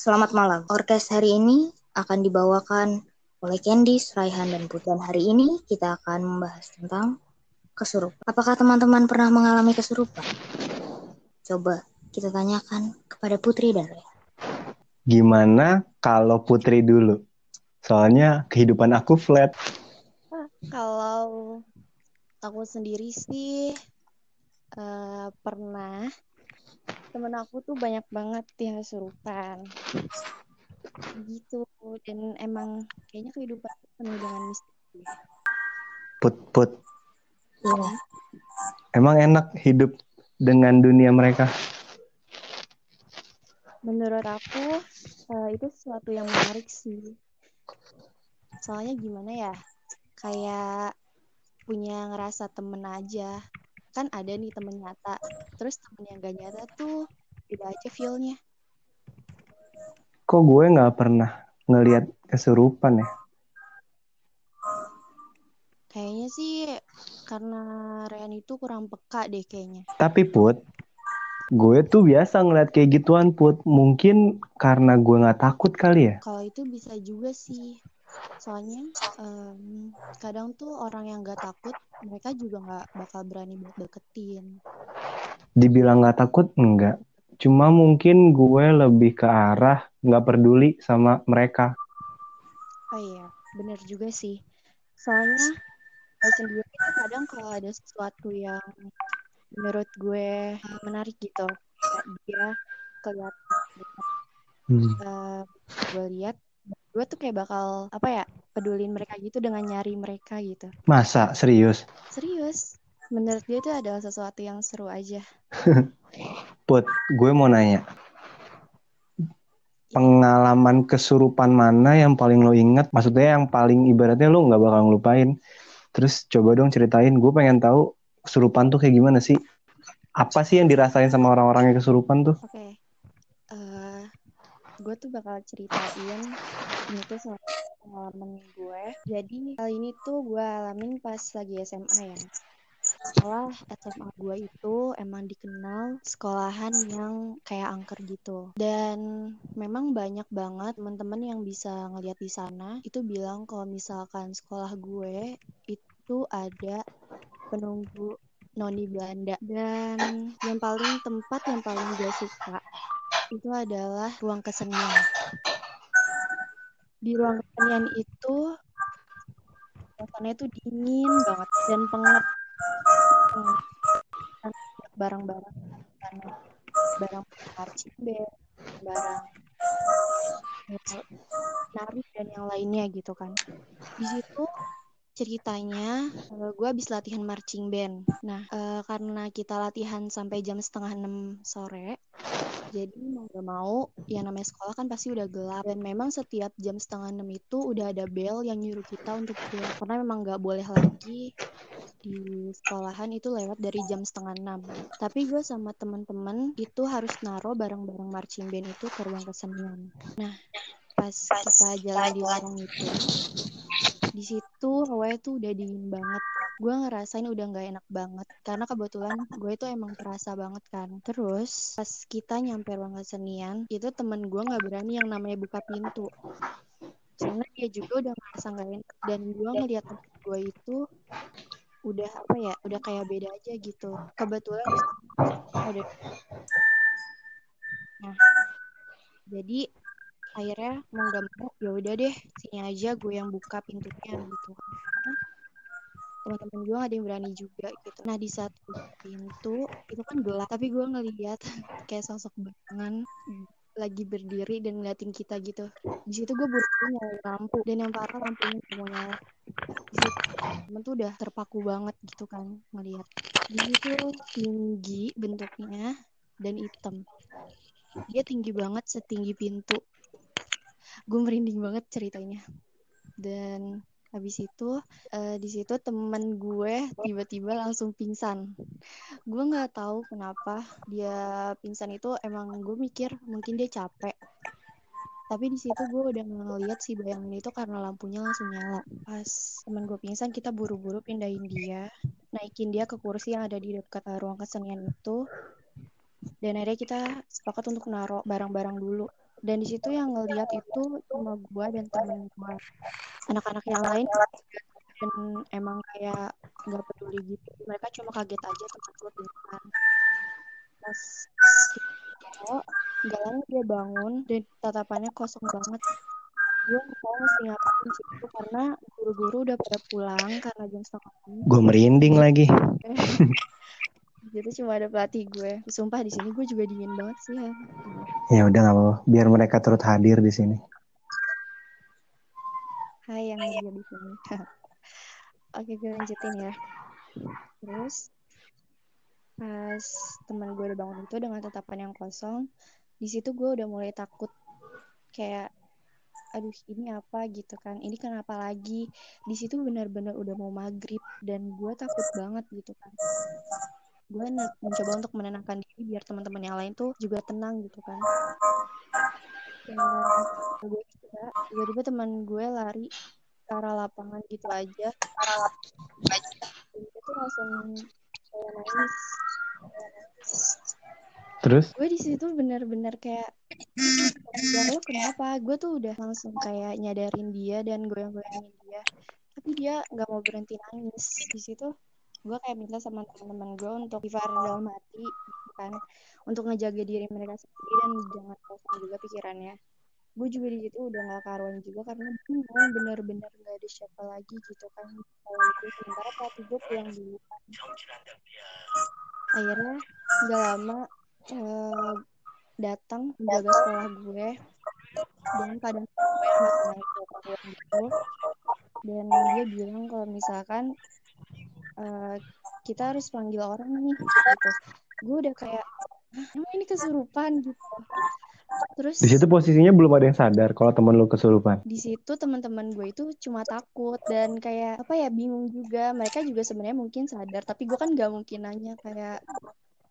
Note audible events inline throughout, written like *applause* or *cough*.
Selamat malam. Orkes hari ini akan dibawakan oleh Candice, Raihan, dan Putan. Hari ini kita akan membahas tentang kesurupan. Apakah teman-teman pernah mengalami kesurupan? Coba kita tanyakan kepada Putri dan Raihan. Gimana kalau Putri dulu? Soalnya kehidupan aku flat. Kalau aku sendiri sih uh, pernah temen aku tuh banyak banget yang kesurupan. Gitu dan emang kayaknya kehidupan penuh dengan misteri. Put put. Iya. emang enak hidup dengan dunia mereka? Menurut aku uh, itu sesuatu yang menarik sih. Soalnya gimana ya kayak punya ngerasa temen aja kan ada nih temen nyata. Terus temen yang gak nyata tuh beda aja feelnya. Kok gue nggak pernah ngelihat kesurupan ya? Kayaknya sih karena Rian itu kurang peka deh kayaknya. Tapi put gue tuh biasa ngeliat kayak gituan put. Mungkin karena gue nggak takut kali ya? Kalau itu bisa juga sih soalnya um, kadang tuh orang yang gak takut mereka juga nggak bakal berani buat deketin. Dibilang nggak takut enggak cuma mungkin gue lebih ke arah nggak peduli sama mereka. Oh iya bener juga sih. Soalnya gue sendiri kadang kalau ada sesuatu yang menurut gue menarik gitu dia kelihatan hmm. uh, gue lihat gue tuh kayak bakal apa ya pedulin mereka gitu dengan nyari mereka gitu. Masa? Serius? Serius. Menurut dia tuh adalah sesuatu yang seru aja. *laughs* Put gue mau nanya. Pengalaman kesurupan mana yang paling lo inget maksudnya yang paling ibaratnya lo nggak bakal ngelupain. Terus coba dong ceritain gue pengen tahu kesurupan tuh kayak gimana sih? Apa sih yang dirasain sama orang-orang yang kesurupan tuh? Okay. Gue tuh bakal ceritain ini tuh pengalaman gue jadi hal ini tuh gue alamin pas lagi SMA ya. Setelah SMA gue itu emang dikenal sekolahan yang kayak angker gitu. Dan memang banyak banget teman-teman yang bisa ngeliat di sana itu bilang kalau misalkan sekolah gue itu ada penunggu noni Belanda. Dan yang paling tempat yang paling gue suka itu adalah ruang kesenian. Di ruang kesenian itu suasananya itu dingin banget dan pengap. Barang-barang barang marching band, barang nari dan yang lainnya gitu kan. Di situ ceritanya uh, gue habis latihan marching band. Nah, uh, karena kita latihan sampai jam setengah enam sore, jadi mau gak mau yang namanya sekolah kan pasti udah gelap dan memang setiap jam setengah enam itu udah ada bel yang nyuruh kita untuk pulang karena memang gak boleh lagi di sekolahan itu lewat dari jam setengah enam. Tapi gue sama teman-teman itu harus naruh barang-barang marching band itu ke ruang kesenian. Nah, pas kita jalan di lorong itu, di situ hawanya tuh udah dingin banget. Gue ngerasain udah nggak enak banget. Karena kebetulan gue itu emang terasa banget kan. Terus pas kita nyampe ruang kesenian itu temen gue nggak berani yang namanya buka pintu. Soalnya dia juga udah ngerasa nggak enak. Dan gue ngeliat temen gue itu udah apa ya udah kayak beda aja gitu. Kebetulan udah nah jadi akhirnya mau gak mau ya udah deh sini aja gue yang buka pintunya gitu teman-teman gue gak ada yang berani juga gitu. Nah di satu pintu itu kan gelap tapi gue ngeliat *laughs* kayak sosok bayangan lagi berdiri dan ngeliatin kita gitu. Di situ gue buru-buru nyalain lampu dan yang parah lampunya nyala. Di situ temen tuh udah terpaku banget gitu kan ngeliat. Di situ tinggi bentuknya dan hitam. Dia tinggi banget setinggi pintu gue merinding banget ceritanya. Dan habis itu uh, di situ temen gue tiba-tiba langsung pingsan. Gue nggak tahu kenapa dia pingsan itu emang gue mikir mungkin dia capek. Tapi di situ gue udah ngeliat si bayangan itu karena lampunya langsung nyala. Pas temen gue pingsan kita buru-buru pindahin dia naikin dia ke kursi yang ada di dekat uh, ruang kesenian itu. Dan akhirnya kita sepakat untuk naruh barang-barang dulu dan di situ yang ngeliat itu cuma gue dan temen gue anak-anak yang lain dan emang kayak nggak peduli gitu. Mereka cuma kaget aja teman gue pingsan pas kok nggak lama dia bangun dan tatapannya kosong banget. Gue nggak tahu mesti ngapain di situ karena guru-guru udah pada pulang karena jam setengah Gue merinding lagi. *laughs* jadi cuma ada pelatih gue sumpah di sini gue juga dingin banget sih ya Ya udah nggak apa-apa. Biar mereka turut hadir di sini. Hai yang kerja di sini. *laughs* Oke, gue lanjutin ya. Terus pas teman gue udah bangun itu dengan tatapan yang kosong, di situ gue udah mulai takut kayak aduh ini apa gitu kan ini kenapa lagi di situ benar-benar udah mau maghrib dan gue takut banget gitu kan gue mencoba untuk menenangkan diri biar teman-teman yang lain tuh juga tenang gitu kan. Dan gue kira tiba-tiba teman gue lari ke arah lapangan gitu aja. Dan tuh langsung kayak nangis. Terus? Gue di situ benar-benar kayak ya lo kenapa? Gue tuh udah langsung kayak nyadarin dia dan goyang-goyangin dia. Tapi dia nggak mau berhenti nangis di situ gue kayak minta sama teman-teman gue untuk istighfar dalam hati gitu kan. Untuk ngejaga diri mereka sendiri dan jangan kosong juga pikirannya. Gue juga di situ udah gak karuan juga karena bingung bener-bener gak ada siapa lagi gitu kan. Kalau itu sementara pelatih gue pulang dulu kan. Akhirnya nggak lama eh, datang menjaga sekolah gue dan kadang gue yang panggung gitu. Dan dia bilang kalau misalkan eh, kita harus panggil orang nih gitu. Gue udah kayak "Hah, emang ini kesurupan? gitu. Terus di situ posisinya belum ada yang sadar kalau temen lu kesurupan. di situ teman-teman gue itu cuma takut dan kayak apa ya bingung juga. Mereka juga sebenarnya mungkin sadar tapi gue kan gak mungkin nanya kayak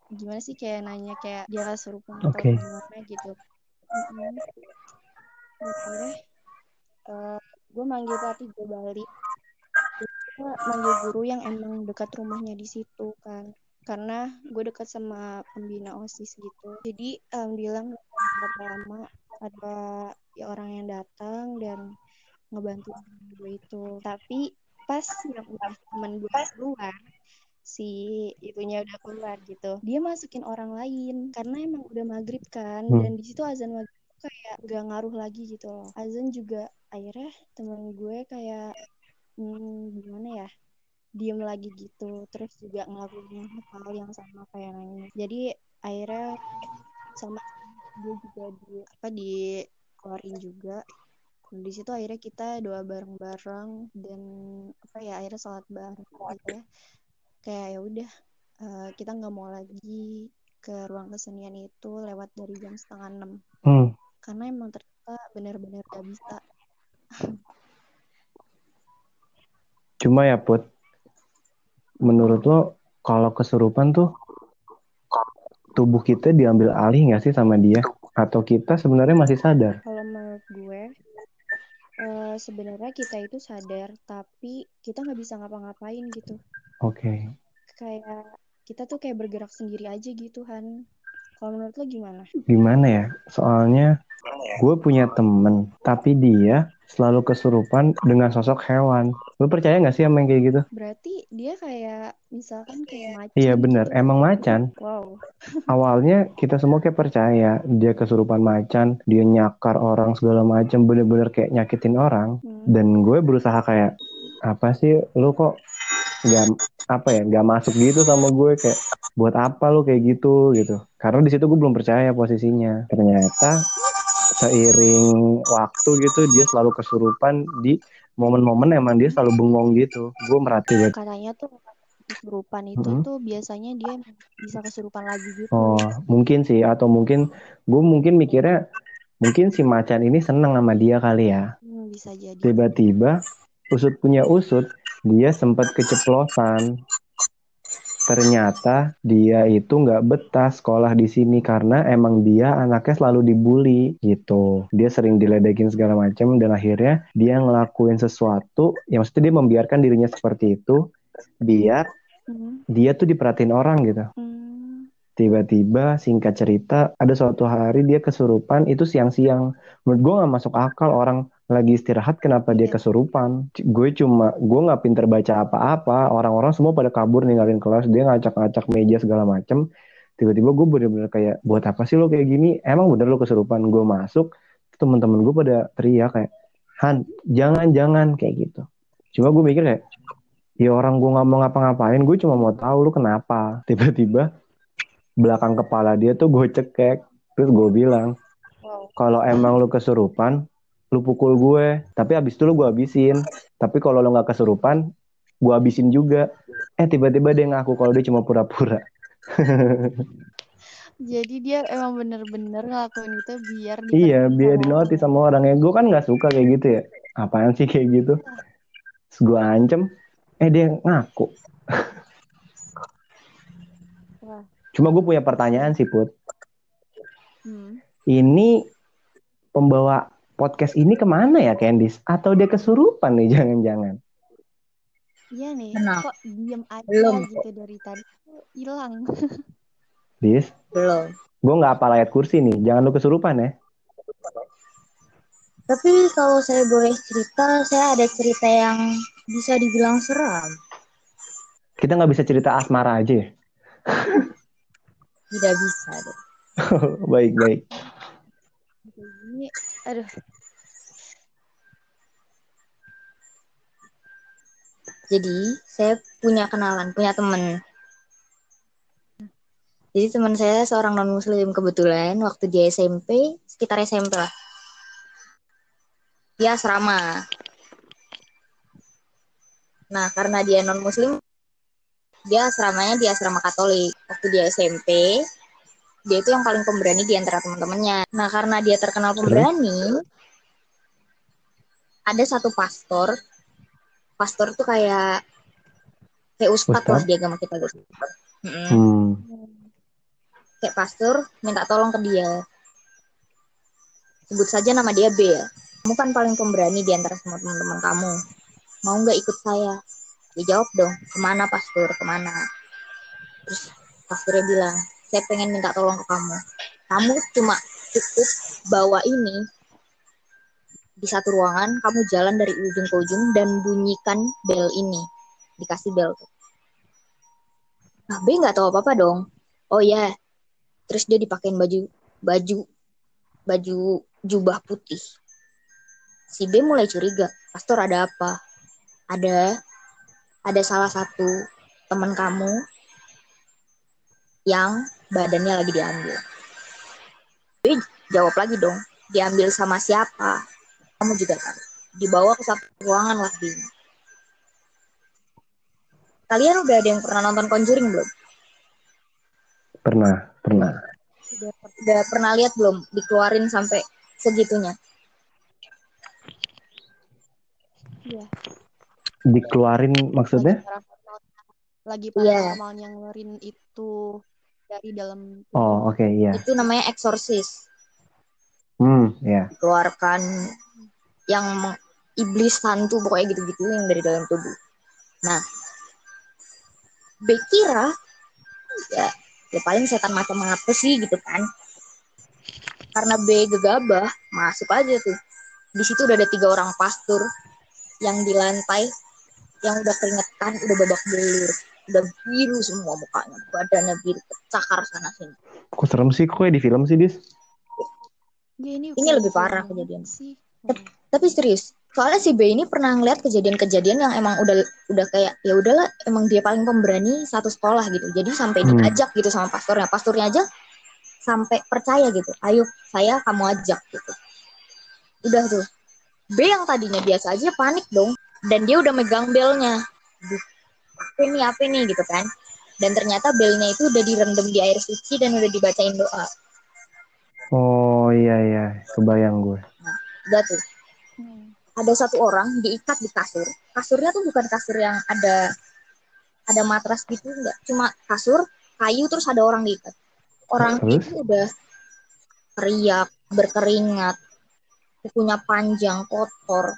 gimana sih? Kayak nanya kayak dia kesurupan atau Oke. gimana? gitu. Mm-mm. akhirnya eh, gue manggil pelatih gue balik manggil guru yang emang dekat rumahnya di situ kan. Karena gue dekat sama pembina osis gitu. Jadi alhamdulillah nggak berapa lama ada ya orang yang datang dan ngebantu gue itu. Tapi pas yang udah temen gue keluar si itunya udah keluar gitu. Dia masukin orang lain. Karena emang udah maghrib kan Hmm. dan di situ azan maghrib kayak gak ngaruh lagi gitu loh. Azan juga akhirnya temen gue kayak hmm, gimana ya? Diem lagi gitu terus juga ngelakuin hal yang sama kayak nangis jadi akhirnya sama gue juga di apa dikeluarin juga. Nah, di situ akhirnya kita doa bareng-bareng dan apa ya akhirnya sholat bareng gitu ya. Kayak ya udah eh, kita nggak mau lagi ke ruang kesenian itu lewat dari jam setengah enam. Hmm. karena emang ternyata benar-benar gak bisa *laughs* Cuma ya Put, menurut lo kalau kesurupan tuh tubuh kita diambil alih nggak sih sama dia? Atau kita sebenarnya masih sadar? kalau menurut gue eh, sebenarnya kita itu sadar tapi kita nggak bisa ngapa-ngapain gitu Oke. kayak kita tuh kayak bergerak sendiri aja gitu Han kalau menurut lo gimana Gimana ya? Soalnya gue punya temen, tapi dia selalu kesurupan dengan sosok hewan. Lo percaya nggak sih sama yang kayak gitu? berarti dia kayak misalkan kayak macan Iya bener, gitu. emang macan. wow *laughs* Awalnya kita semua kayak percaya dia kesurupan macan, dia nyakar orang segala macam, bener-bener kayak nyakitin orang. Hmm. Dan gue berusaha kayak apa sih, lu kok nggak apa ya, nggak masuk gitu sama gue kayak buat apa lu kayak gitu gitu. Karena di situ gue belum percaya posisinya. Ternyata seiring waktu gitu dia selalu kesurupan di momen-momen emang dia selalu bengong gitu. Gue merhatiin. katanya tuh kesurupan itu Mm-mm. tuh biasanya dia bisa kesurupan lagi gitu Oh, mungkin sih atau mungkin gue mungkin mikirnya mungkin si macan ini seneng sama dia kali ya. Hmm, bisa jadi Tiba-tiba usut punya usut, dia sempat keceplosan. Ternyata dia itu nggak betah sekolah di sini karena emang dia anaknya selalu dibully gitu. Dia sering diledekin segala macam dan akhirnya dia ngelakuin sesuatu yang maksudnya dia membiarkan dirinya seperti itu biar Hmm, dia tuh diperhatiin orang gitu. hmm, Tiba-tiba singkat cerita ada suatu hari dia kesurupan itu siang-siang. Menurut gue nggak masuk akal orang lagi istirahat kenapa dia Iya. kesurupan. Gue cuma gue nggak pinter baca apa-apa. Orang-orang semua pada kabur ninggalin kelas. Dia ngacak-ngacak meja segala macem. Tiba-tiba gue bener-bener kayak buat apa sih lo kayak gini? Emang bener lo kesurupan? Gue masuk temen-temen gue pada teriak kayak Han jangan-jangan kayak gitu. Cuma gue mikir kayak ya orang gue nggak mau ngapa-ngapain gue cuma mau tahu lu kenapa *laughs* tiba-tiba belakang kepala dia tuh gue cekek terus gue bilang kalau emang lu kesurupan lu pukul gue. Tapi abis itu lu gue habisin. Tapi kalau lu nggak kesurupan gue habisin juga. Eh tiba-tiba dia ngaku kalau dia cuma pura-pura. *laughs* Jadi dia emang bener-bener ngelakuin itu biar iya biar orang. sama orang ya. Gue kan nggak suka kayak gitu ya. Apaan sih kayak gitu? Terus gue ancam eh dia ngaku. Cuma gue punya pertanyaan sih put. Hmm. ini pembawa podcast ini ke mana ya Candice? Atau dia kesurupan nih *laughs* jangan-jangan? Iya nih, Kenapa? kok diem aja Belum. gitu dari tadi hilang. *laughs* Dis, Belum. gue nggak apa ayat kursi nih. Jangan lu kesurupan ya. Tapi kalau saya boleh cerita, saya ada cerita yang bisa dibilang seram. Kita nggak bisa cerita asmara aja ya? Tidak bisa deh. *laughs* baik, baik. Gini, aduh, Jadi saya punya kenalan, punya temen. Jadi teman saya seorang non muslim kebetulan waktu dia SMP, sekitar SMP lah. Dia asrama. Nah karena dia non muslim, dia asramanya di asrama Katolik. Waktu dia SMP, dia itu yang paling pemberani di antara teman-temannya. Nah karena dia terkenal pemberani, ada satu pastor. Pastor tuh kayak kayak ustadz lah di agama kita guys. Mm-mm Hmm. kayak pastor minta tolong ke dia. Sebut saja nama dia B ya. Kamu kan paling pemberani di antara semua teman-teman kamu. Mau nggak ikut saya? Dia jawab dong, ke mana pastor, ke mana? Terus pastornya bilang, saya pengen minta tolong ke kamu. Kamu cuma cukup bawa ini di satu ruangan, kamu jalan dari ujung ke ujung dan bunyikan bel ini. Dikasih bel tuh. Nah, B nggak tahu apa-apa dong. Oh ya, terus dia dipakein baju baju baju jubah putih. Si B mulai curiga. Pastor ada apa? Ada ada salah satu teman kamu yang badannya lagi diambil. B jawab lagi dong. Diambil sama siapa kamu juga tahu dibawa ke satu ruangan lagi kalian udah ada yang pernah nonton Conjuring belum Pernah, pernah. udah udah pernah lihat belum dikeluarin sampai segitunya Iya. Dikeluarin maksudnya? Lagi paranormal, Iya. paranormalnya ngeluarin itu dari dalam Oh, oke, iya. itu namanya eksorsis Hmm, ya. keluarkan yang iblis hantu pokoknya gitu-gitu yang dari dalam tubuh. Nah, B kira ya, ya paling setan macam apa sih gitu kan? Karena B gegabah masuk aja tuh. Di situ udah ada tiga orang pastor yang di lantai yang udah keringetan, udah babak belur, udah biru semua mukanya, badannya biru, cakar sana sini. Kok serem sih? Kok kayak di film sih, Dis? Ya, ini, Ini lebih parah kejadian. sih. Tapi serius soalnya si B ini pernah ngeliat kejadian-kejadian yang emang udah udah kayak ya udahlah emang dia paling pemberani satu sekolah gitu. Jadi sampai Hmm. diajak gitu sama pastornya. Pastornya aja sampai percaya gitu ayo saya kamu ajak gitu. Udah tuh. B yang tadinya biasa aja panik dong. Dan dia udah megang belnya apa nih apa nih gitu kan. Dan ternyata belnya itu udah direndam di air suci dan udah dibacain doa. Oh, iya, iya. Kebayang gue. udah tuh Hmm. ada satu orang diikat di kasur. Kasurnya tuh bukan kasur yang ada ada matras gitu enggak, cuma kasur kayu terus ada orang diikat. Orang Terus? itu udah teriak, berkeringat, kukunya panjang, kotor,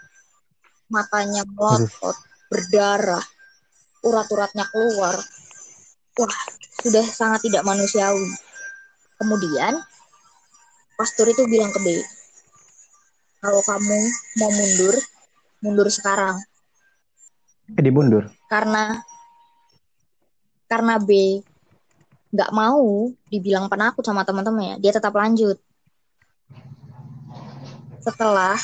matanya melotot, berdarah, urat-uratnya keluar. Wah, sudah sangat tidak manusiawi. Kemudian pastor itu bilang ke B, kalau kamu mau mundur, mundur sekarang. Eh, dimundur. Karena karena B nggak mau dibilang penakut sama teman-temannya, dia tetap lanjut. Setelah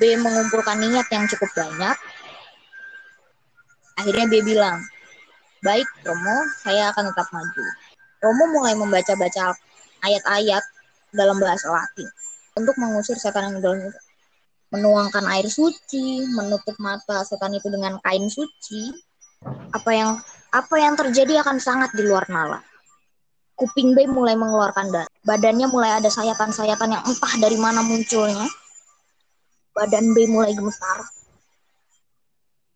B mengumpulkan niat yang cukup banyak, akhirnya B bilang, baik Romo, saya akan tetap maju. Romo mulai membaca-baca ayat-ayat dalam bahasa Latin untuk mengusir setan yang dalam itu. Menuangkan air suci, menutup mata setan itu dengan kain suci. Apa yang apa yang terjadi akan sangat di luar nalar. Kuping B mulai mengeluarkan darah. Badannya mulai ada sayatan-sayatan yang entah dari mana munculnya. Badan B mulai gemetar.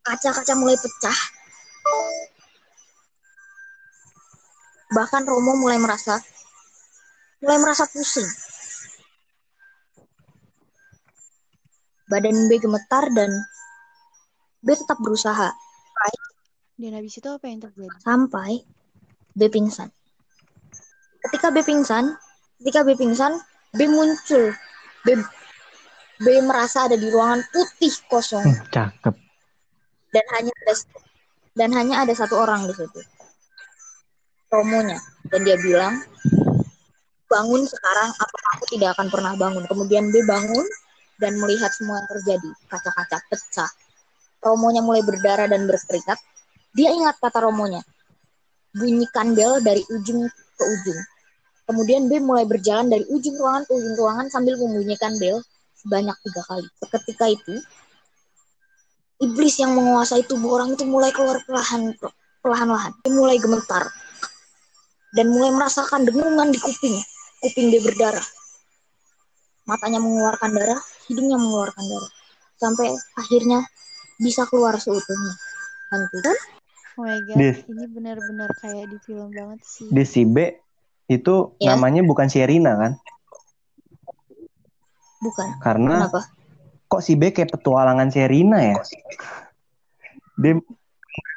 Kaca-kaca mulai pecah. Bahkan Romo mulai merasa mulai merasa pusing. Badan B gemetar dan B tetap berusaha Dan habis itu apa yang terjadi? sampai B pingsan. Ketika B pingsan, ketika B pingsan, B muncul. B B merasa ada di ruangan putih kosong Hmm, cakep. dan hanya ada dan hanya ada satu orang di situ. Romonya dan dia bilang, "Bangun sekarang atau aku tidak akan pernah bangun." Kemudian B bangun dan melihat semua yang terjadi. Kaca-kaca pecah. Romonya mulai berdarah dan berkeringat. Dia ingat kata Romonya. Bunyikan bel dari ujung ke ujung. Kemudian B mulai berjalan dari ujung ruangan ke ujung ruangan sambil membunyikan bel sebanyak tiga kali. Seketika itu, iblis yang menguasai tubuh orang itu mulai keluar perlahan perlahan-lahan. Dia mulai gemetar dan mulai merasakan dengungan di kuping. Kuping dia berdarah. Matanya mengeluarkan darah, hidungnya mengeluarkan darah. Sampai akhirnya bisa keluar seutuhnya. Nanti kan Oh my god, Dis. ini benar-benar kayak di film banget sih. Di si B itu Ya. namanya bukan Sherina kan? bukan. Karena Kenapa? kok si B kayak petualangan Sherina ya? Dia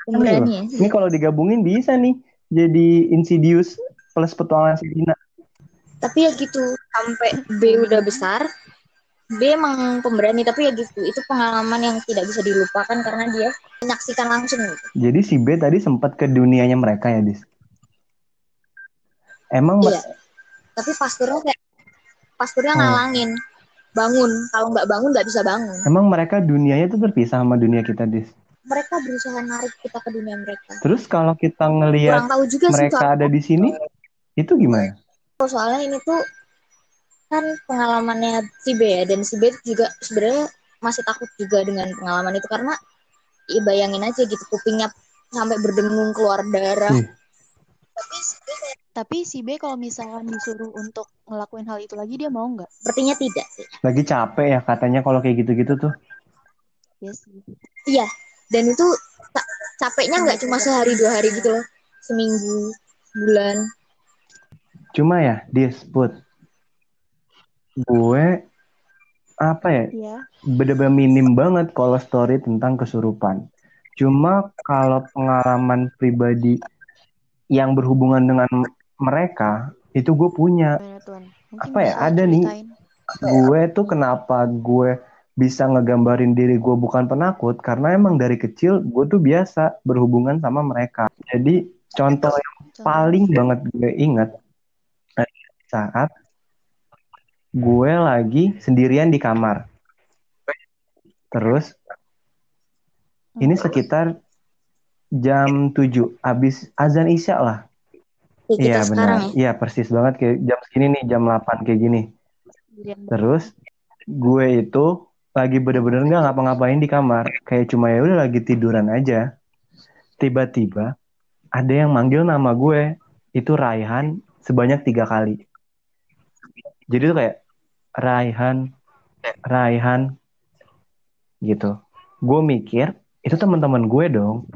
Pemberani ya. Ini kalau digabungin bisa nih jadi Insidious plus petualangan Sherina. Tapi ya gitu, sampai B udah besar, B emang pemberani, tapi ya gitu, itu pengalaman yang tidak bisa dilupakan karena dia menyaksikan langsung gitu. Jadi si B tadi sempat ke dunianya mereka ya, Dis? Emang Iya. Tapi pasturnya kayak pasturnya Hmm. ngalangin, bangun. Kalau nggak bangun nggak bisa bangun. emang mereka dunianya tuh terpisah sama dunia kita, Dis? Mereka berusaha narik kita ke dunia mereka. Terus kalau kita ngelihat sih mereka soal- ada di sini, itu gimana? soalnya ini tuh kan pengalamannya si B ya, dan si B juga sebenarnya masih takut juga dengan pengalaman itu karena ya bayangin aja gitu kupingnya sampai berdengung keluar darah. Hmm. Tapi si B kayak Tapi si B kalau misalkan disuruh untuk ngelakuin hal itu lagi dia mau nggak? sepertinya tidak sih. Lagi capek ya katanya kalau kayak gitu-gitu tuh. Ya sih. Dan itu ca- capeknya nggak cuma sehari dua hari gitu loh, seminggu, bulan. Cuma ya, Dis, Put. Gue apa ya? Iya. bener-bener minim banget kalau story tentang kesurupan. Cuma kalau pengalaman pribadi yang berhubungan dengan mereka itu gue punya. Apa ya, ada nih. Gue tuh kenapa gue bisa ngegambarin diri gue bukan penakut karena emang dari kecil gue tuh biasa berhubungan sama mereka. Jadi contoh yang paling banget gue inget saat gue lagi sendirian di kamar. Terus ini sekitar jam 7 habis azan Isya lah. Kita Iya benar. ya. Iya persis banget kayak jam segini nih jam 8 kayak gini. Terus gue itu lagi bener-bener nggak ngapa-ngapain di kamar, kayak cuma ya udah lagi tiduran aja. Tiba-tiba ada yang manggil nama gue, itu Raihan sebanyak tiga kali. Jadi tuh kayak Raihan, Raihan, gitu. Gue mikir itu teman-teman gue dong.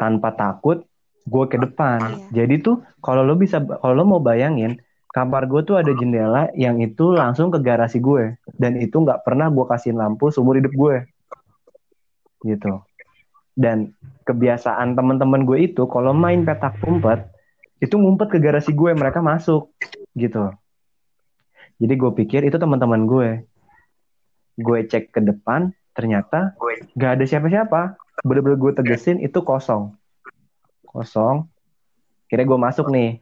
Tanpa takut, gue ke depan. Iya. Jadi tuh kalau lo bisa, kalau lo mau bayangin, kamar gue tuh ada jendela yang itu langsung ke garasi gue dan itu nggak pernah gue kasihin lampu seumur hidup gue gitu Dan kebiasaan teman-teman gue itu kalau main petak umpet itu ngumpet ke garasi gue mereka masuk gitu. Jadi gue pikir itu teman-teman gue. Gue cek ke depan ternyata gak ada siapa-siapa. Bener-bener gue tegesin itu kosong. Kosong. Kira gue masuk nih.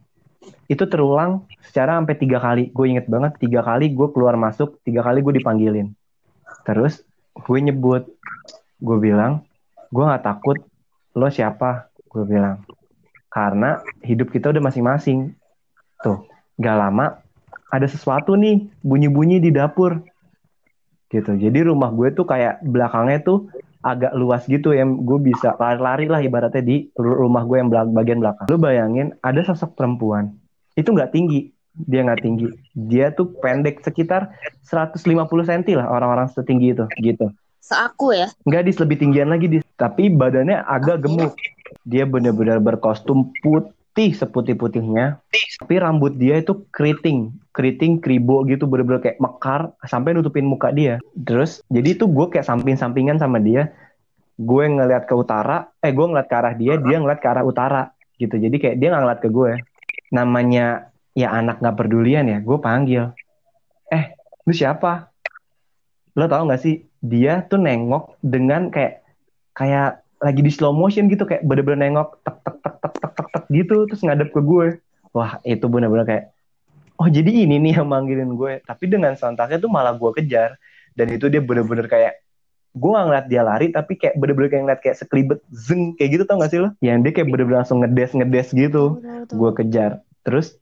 Itu terulang secara sampai tiga kali. Gue inget banget tiga kali gue keluar masuk, tiga kali gue dipanggilin. Terus gue nyebut, gue bilang, gue nggak takut lo siapa gue bilang karena hidup kita udah masing-masing tuh gak lama ada sesuatu nih bunyi-bunyi di dapur. Gitu. Jadi rumah gue tuh kayak belakangnya tuh agak luas gitu yang gue bisa lari-lari lah ibaratnya di rumah gue yang belak bagian belakang. Lu bayangin ada sosok perempuan. Itu nggak tinggi. Dia nggak tinggi. Dia tuh pendek sekitar 150 cm lah orang-orang setinggi itu gitu. Seaku ya. Enggak dis. Lebih tinggian lagi dis. Tapi badannya agak gemuk. Dia benar-benar berkostum putih seputih-putihnya. Tapi rambut dia itu keriting, keriting kribo gitu bener-bener kayak mekar sampai nutupin muka dia. Terus jadi itu gue kayak samping-sampingan sama dia. Gue ngeliat ke utara, eh gue ngeliat ke arah dia, dia ngeliat ke arah utara gitu. Jadi kayak dia nggak ngeliat ke gue. Namanya ya anak nggak pedulian ya, gue panggil. Eh, lu siapa? Lo tau gak sih dia tuh nengok dengan kayak kayak lagi di slow motion gitu kayak bener-bener nengok tek tek tek tek tek tek tek gitu terus ngadep ke gue. Wah itu bener-bener kayak oh jadi ini nih yang manggilin gue. Tapi dengan sontaknya tuh malah gue kejar. Dan itu dia bener-bener kayak gue gak ngeliat dia lari tapi kayak bener-bener kayak ngeliat kayak sekelibet zeng kayak gitu tau gak sih lo? Yang dia kayak bener-bener langsung ngedes ngedes gitu. Gue kejar. Terus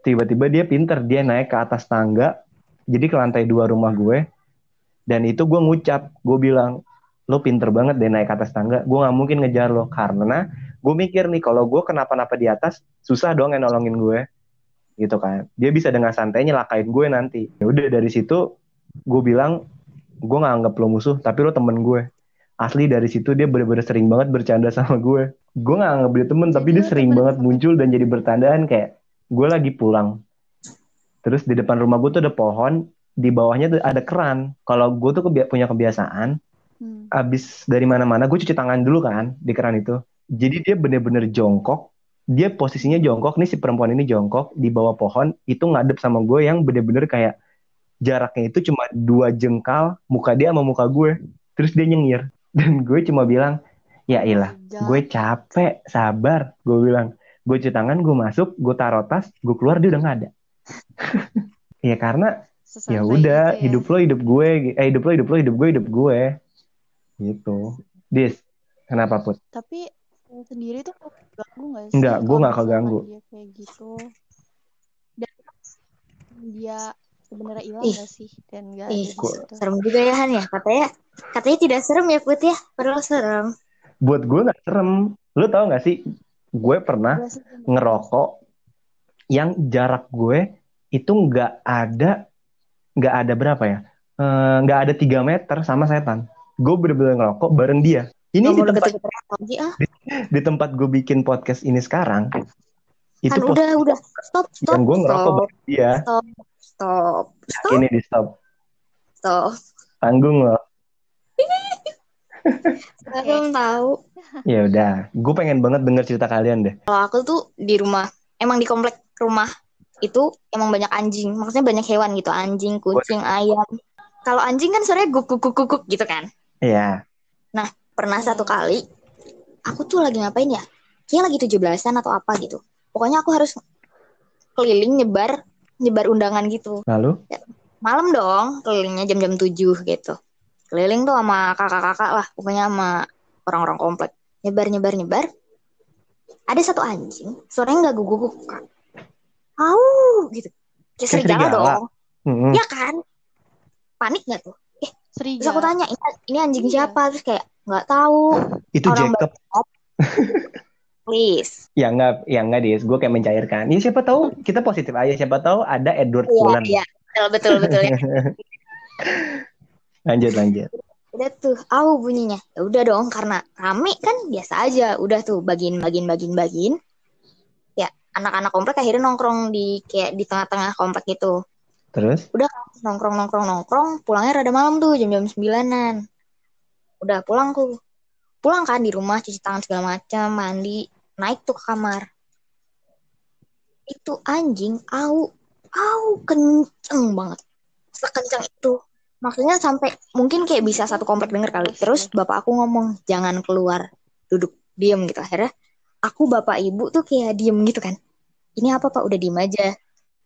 tiba-tiba dia pinter dia naik ke atas tangga jadi ke lantai dua rumah gue. Dan itu gue ngucap gue bilang lo pinter banget deh naik ke atas tangga. Gue nggak mungkin ngejar lo karena gue mikir nih kalau gue kenapa-napa di atas susah dong yang nolongin gue gitu kan. Dia bisa dengan santai nyelakain gue nanti. Ya udah dari situ gue bilang gue nggak anggap lo musuh tapi lo temen gue asli dari situ dia bener-bener sering banget bercanda sama gue gue nggak anggap dia temen tapi dia sering banget muncul dan jadi bertandaan kayak gue lagi pulang. Terus di depan rumah gue tuh ada pohon di bawahnya tuh ada keran. Kalau gue tuh kebi punya kebiasaan, hmm. abis dari mana-mana gue cuci tangan dulu kan di keran itu. Jadi dia bener-bener jongkok. Dia posisinya jongkok nih si perempuan ini jongkok di bawah pohon itu ngadep sama gue yang bener-bener kayak jaraknya itu cuma dua jengkal muka dia sama muka gue. Terus dia nyengir *laughs* dan gue cuma bilang ya ilah gue capek sabar gue bilang gue cuci tangan gue masuk gue taruh tas gue keluar dia udah nggak ada *laughs* ya karena ya udah gitu ya. hidup lo hidup gue eh hidup lo hidup lo hidup gue hidup gue gitu dis kenapa put tapi sendiri tuh ganggu gak sih? Enggak gue nggak keganggu. dia kayak gitu. Dan dia sebenarnya hilang gak sih? Dan gak Ih, ada serem juga ya Han ya? Katanya katanya tidak serem ya put ya? Padahal serem. Buat gue nggak serem. Lo tau gak sih? Gue pernah ngerokok yang jarak gue itu nggak ada nggak ada berapa ya? Eh, nggak uh, ada tiga meter sama setan. Gue bener-bener ngerokok bareng dia. Ini di tempat lagi, ah. di, di tempat gue bikin podcast ini sekarang itu kan udah udah. Stop stop yang gue ngerokok bareng dia stop stop. Stop. Ini di stop. Stop. Tanggung loh. Belum tahu. Ya udah, gue pengen banget denger cerita kalian deh. Kalau aku tuh di rumah, emang di komplek rumah itu emang banyak anjing. Maksudnya banyak hewan gitu anjing kucing ayam. Kalau anjing kan suaranya guk guk guk guk gitu kan? Iya. Yeah. nah pernah satu kali aku tuh lagi ngapain ya? Kayak lagi tujuh belasan atau apa gitu. Pokoknya aku harus keliling nyebar nyebar undangan gitu. Lalu? Ya, malam dong kelilingnya jam-jam tujuh gitu. Keliling tuh sama kakak-kakak lah pokoknya sama orang-orang komplek. Nyebar nyebar nyebar. Ada satu anjing suaranya nggak guguk guguk au gitu. Kayak serigala, dong. Hmm. ya kan? Panik nggak tuh? Eh serigala. terus aku tanya ini, ini anjing siapa? Terus kayak nggak tahu. Itu orang Jacob. *laughs* please. Ya nggak ya nggak dis gue kayak mencairkan. Ya siapa tahu kita positif aja. Siapa tahu ada Edward iya, Cullen. iya. Betul betul betul ya. *laughs* lanjut lanjut. Udah tuh au bunyinya. Ya udah dong karena rame kan biasa aja. Udah tuh bagian bagian bagian bagian anak-anak komplek akhirnya nongkrong di kayak di tengah-tengah komplek itu. Terus? Udah nongkrong nongkrong nongkrong, pulangnya rada malam tuh jam-jam sembilanan. Udah pulang tuh. pulang kan di rumah cuci tangan segala macam mandi naik tuh ke kamar. Itu anjing au au kenceng banget. Sekencang itu. Maksudnya sampai mungkin kayak bisa satu komplek denger kali. Terus bapak aku ngomong jangan keluar duduk diem gitu. Akhirnya aku bapak ibu tuh kayak diem gitu kan. Ini apa pak? Udah diem aja.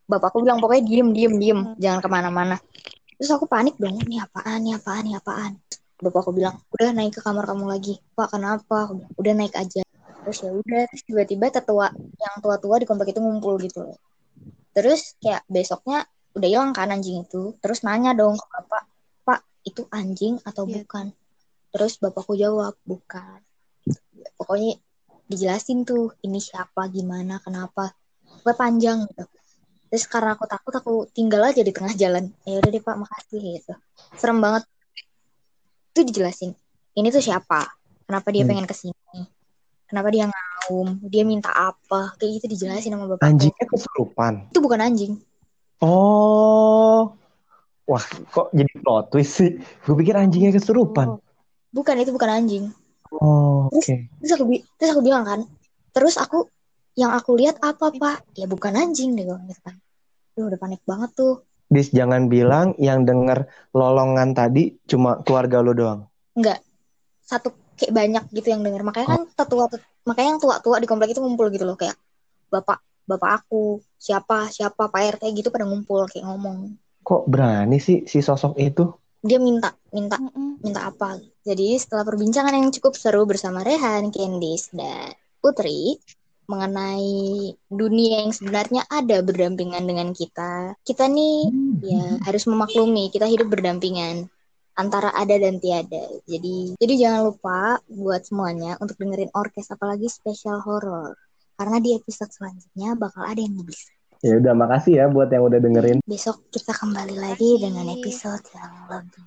Bapak aku bilang pokoknya diem diem diem. Jangan ke mana-mana. Terus aku panik dong ini apaan ini apaan ini apaan bapak aku bilang udah naik ke kamar kamu lagi. Pak kenapa? Aku bilang, udah naik aja. Terus ya udah terus tiba-tiba tetua yang tua-tua di komplek itu ngumpul gitu. Loh terus kayak besoknya udah hilang kan anjing itu. Terus nanya dong ke bapak pak itu anjing atau Iya. bukan? Terus bapakku jawab bukan. Pokoknya dijelasin tuh ini siapa gimana kenapa? Gue panjang gitu. Terus karena aku takut aku tinggal aja di tengah jalan. Ya udah deh pak makasih gitu. Serem banget itu dijelasin ini tuh siapa kenapa dia Hmm. pengen ke sini kenapa dia ngaum dia minta apa kayak gitu dijelasin sama bapakku Anjingnya kesurupan. itu bukan anjing Oh. Wah, kok jadi plot twist sih? Gue pikir anjingnya kesurupan. bukan itu bukan anjing Oh, oke. terus aku bi- terus aku bilang kan terus aku yang aku lihat apa pak ya bukan anjing deh gue gitu kan Duh, udah panik banget tuh Dis, jangan bilang yang denger lolongan tadi cuma keluarga lo doang. nggak satu kayak banyak gitu yang denger. Makanya kan tetua makanya yang tua-tua di komplek itu ngumpul gitu loh. Kayak bapak bapak aku siapa siapa pak rt gitu pada ngumpul kayak ngomong. Kok berani sih si sosok itu? dia minta minta minta apa? Jadi setelah perbincangan yang cukup seru bersama Rehan, Candice dan Putri mengenai dunia yang sebenarnya ada berdampingan dengan kita kita nih ya harus memaklumi kita hidup berdampingan antara ada dan tiada. Jadi jadi jangan lupa buat semuanya untuk dengerin orkes apalagi spesial horor. Karena di episode selanjutnya bakal ada yang bisa. Ya udah, makasih ya buat yang udah dengerin. Besok kita kembali lagi dengan episode yang lebih